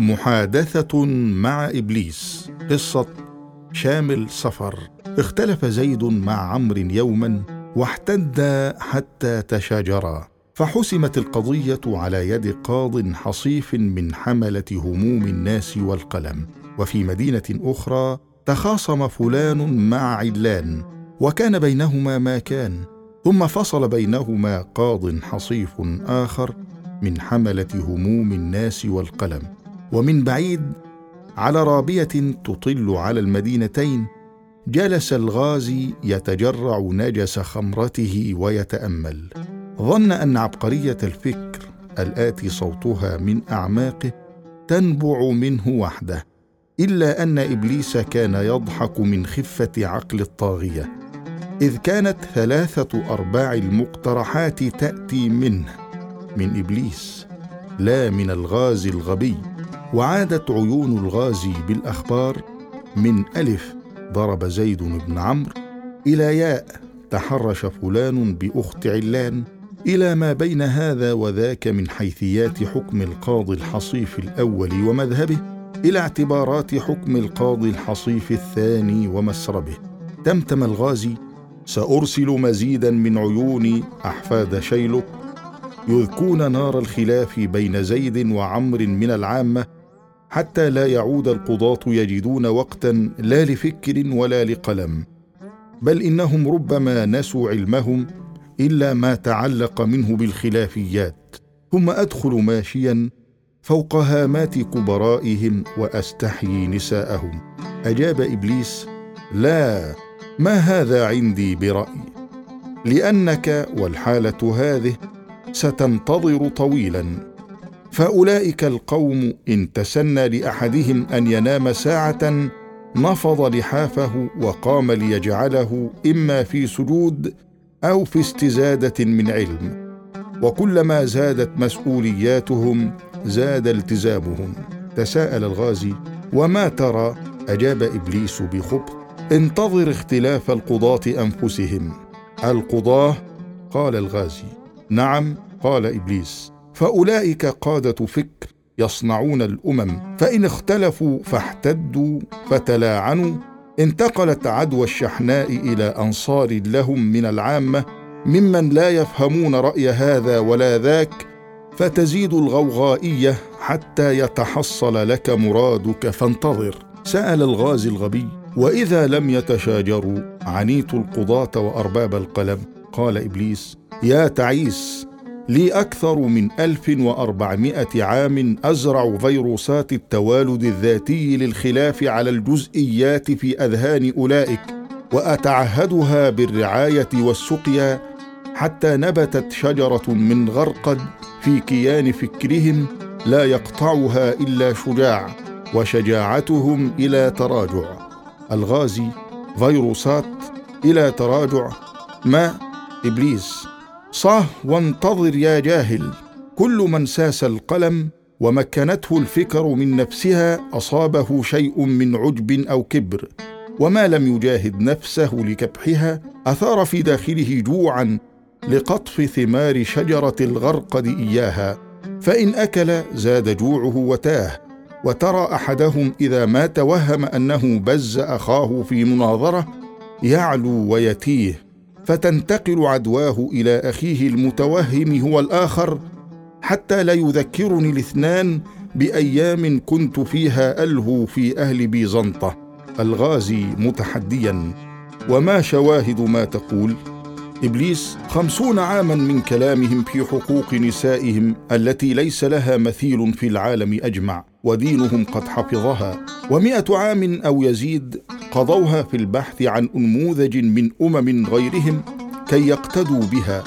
محادثة مع إبليس. قصة شامل سفر اختلف زيد مع عمرو يوما واحتد حتى تشاجرا. فحسمت القضية على يد قاض حصيف من حملة هموم الناس والقلم. وفي مدينة أخرى تخاصم فلان مع علان. وكان بينهما ما كان. ثم فصل بينهما قاض حصيف آخر من حملة هموم الناس والقلم. ومن بعيد على رابية تطل على المدينتين جلس الغازي يتجرع نجس خمرته ويتأمل. ظن أن عبقرية الفكر الآتي صوتها من أعماقه تنبع منه وحده إلا أن إبليس كان يضحك من خفة عقل الطاغية إذ كانت ثلاثة أرباع المقترحات تأتي منه من إبليس لا من الغازي الغبي. وعادت عيون الغازي بالأخبار من ألف ضرب زيد بن عمرو إلى ياء تحرش فلان بأخت علان إلى ما بين هذا وذاك من حيثيات حكم القاضي الحصيف الأول ومذهبه إلى اعتبارات حكم القاضي الحصيف الثاني ومسربه. تمتم الغازي سأرسل مزيدا من عيون أحفاد شيلك يذكون نار الخلاف بين زيد وعمر من العامة حتى لا يعود القضاة يجدون وقتا لا لفكر ولا لقلم. بل إنهم ربما نسوا علمهم إلا ما تعلق منه بالخلافيات. ثم أدخل ماشيا فوق هامات كبرائهم وأستحيي نساءهم. أجاب إبليس لا ما هذا عندي برأي؟ لأنك والحالة هذه ستنتظر طويلا. فأولئك القوم إن تسنى لأحدهم أن ينام ساعة نفض لحافه وقام ليجعله إما في سجود أو في استزادة من علم. وكلما زادت مسؤولياتهم زاد التزامهم. تساءل الغازي وما ترى؟ أجاب إبليس بخبث انتظر اختلاف القضاة أنفسهم. القضاة؟ قال الغازي. نعم قال إبليس. فأولئك قادة فكر يصنعون الأمم فإن اختلفوا فاحتدوا فتلاعنوا. انتقلت عدوى الشحناء إلى أنصار لهم من العامة ممن لا يفهمون رأي هذا ولا ذاك فتزيد الغوغائية حتى يتحصل لك مرادك فانتظر. سأل الغازي الغبي وإذا لم يتشاجروا عنيت القضاة وأرباب القلم. قال إبليس يا تعيس لي أكثر من ألف وأربعمائة عام أزرع فيروسات التوالد الذاتي للخلاف على الجزئيات في أذهان أولئك وأتعهدها بالرعاية والسقيا حتى نبتت شجرة من غرقد في كيان فكرهم لا يقطعها إلا شجاع وشجاعتهم إلى تراجع. الغازي فيروسات إلى تراجع. ما؟ إبليس صه وانتظر يا جاهل. كل من ساس القلم ومكنته الفكر من نفسها أصابه شيء من عجب أو كبر. وما لم يجاهد نفسه لكبحها أثار في داخله جوعا لقطف ثمار شجرة الغرقد إياها. فإن أكل زاد جوعه وتاه. وترى أحدهم إذا ما توهم أنه بز أخاه في مناظرة يعلو ويتيه. فتنتقل عدواه إلى أخيه المتوهم هو الآخر حتى لا يذكرني الاثنان بأيام كنت فيها ألهو في أهل بيزنطة. الغازي متحديا. وما شواهد ما تقول. إبليس خمسون عاما من كلامهم في حقوق نسائهم التي ليس لها مثيل في العالم أجمع ودينهم قد حفظها. ومائه عام أو يزيد قضوها في البحث عن أنموذج من أمم غيرهم كي يقتدوا بها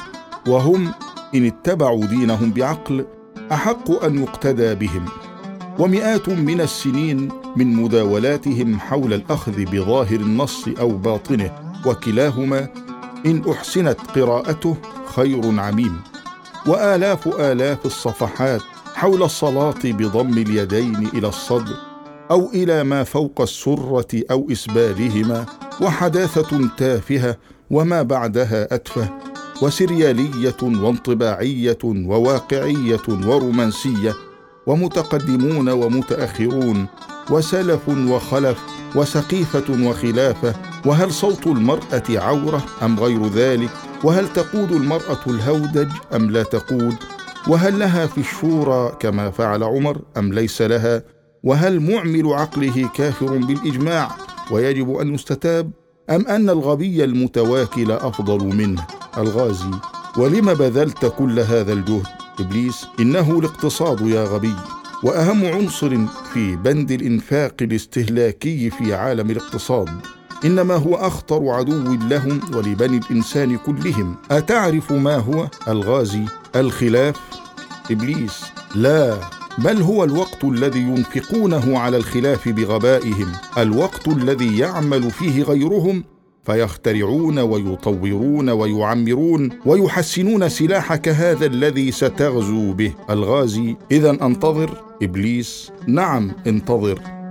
وهم إن اتبعوا دينهم بعقل أحق أن يقتدى بهم. ومئات من السنين من مداولاتهم حول الأخذ بظاهر النص أو باطنه وكلاهما إن أحسنت قراءته خير عميم. وآلاف آلاف الصفحات حول الصلاة بضم اليدين إلى الصدر أو إلى ما فوق السرة أو إسبالهما وحداثة تافهة وما بعدها أتفه وسريالية وانطباعية وواقعية ورومانسية ومتقدمون ومتأخرون وسلف وخلف وسقيفة وخلافة وهل صوت المرأة عورة أم غير ذلك؟ وهل تقود المرأة الهودج أم لا تقود؟ وهل لها في الشورى كما فعل عمر أم ليس لها؟ وهل معمل عقله كافر بالإجماع ويجب أن يستتاب؟ أم أن الغبي المتواكل أفضل منه؟ الغازي ولم بذلت كل هذا الجهد؟ إبليس إنه الاقتصاد يا غبي. وأهم عنصر في بند الإنفاق الاستهلاكي في عالم الاقتصاد إنما هو أخطر عدو لهم ولبني الإنسان كلهم. أتعرف ما هو؟ الغازي الخلاف؟ إبليس لا. بل هو الوقت الذي ينفقونه على الخلاف بغبائهم الوقت الذي يعمل فيه غيرهم فيخترعون ويطورون ويعمرون ويحسنون سلاحك هذا الذي ستغزو به. الغازي اذا أنتظر. إبليس نعم انتظر.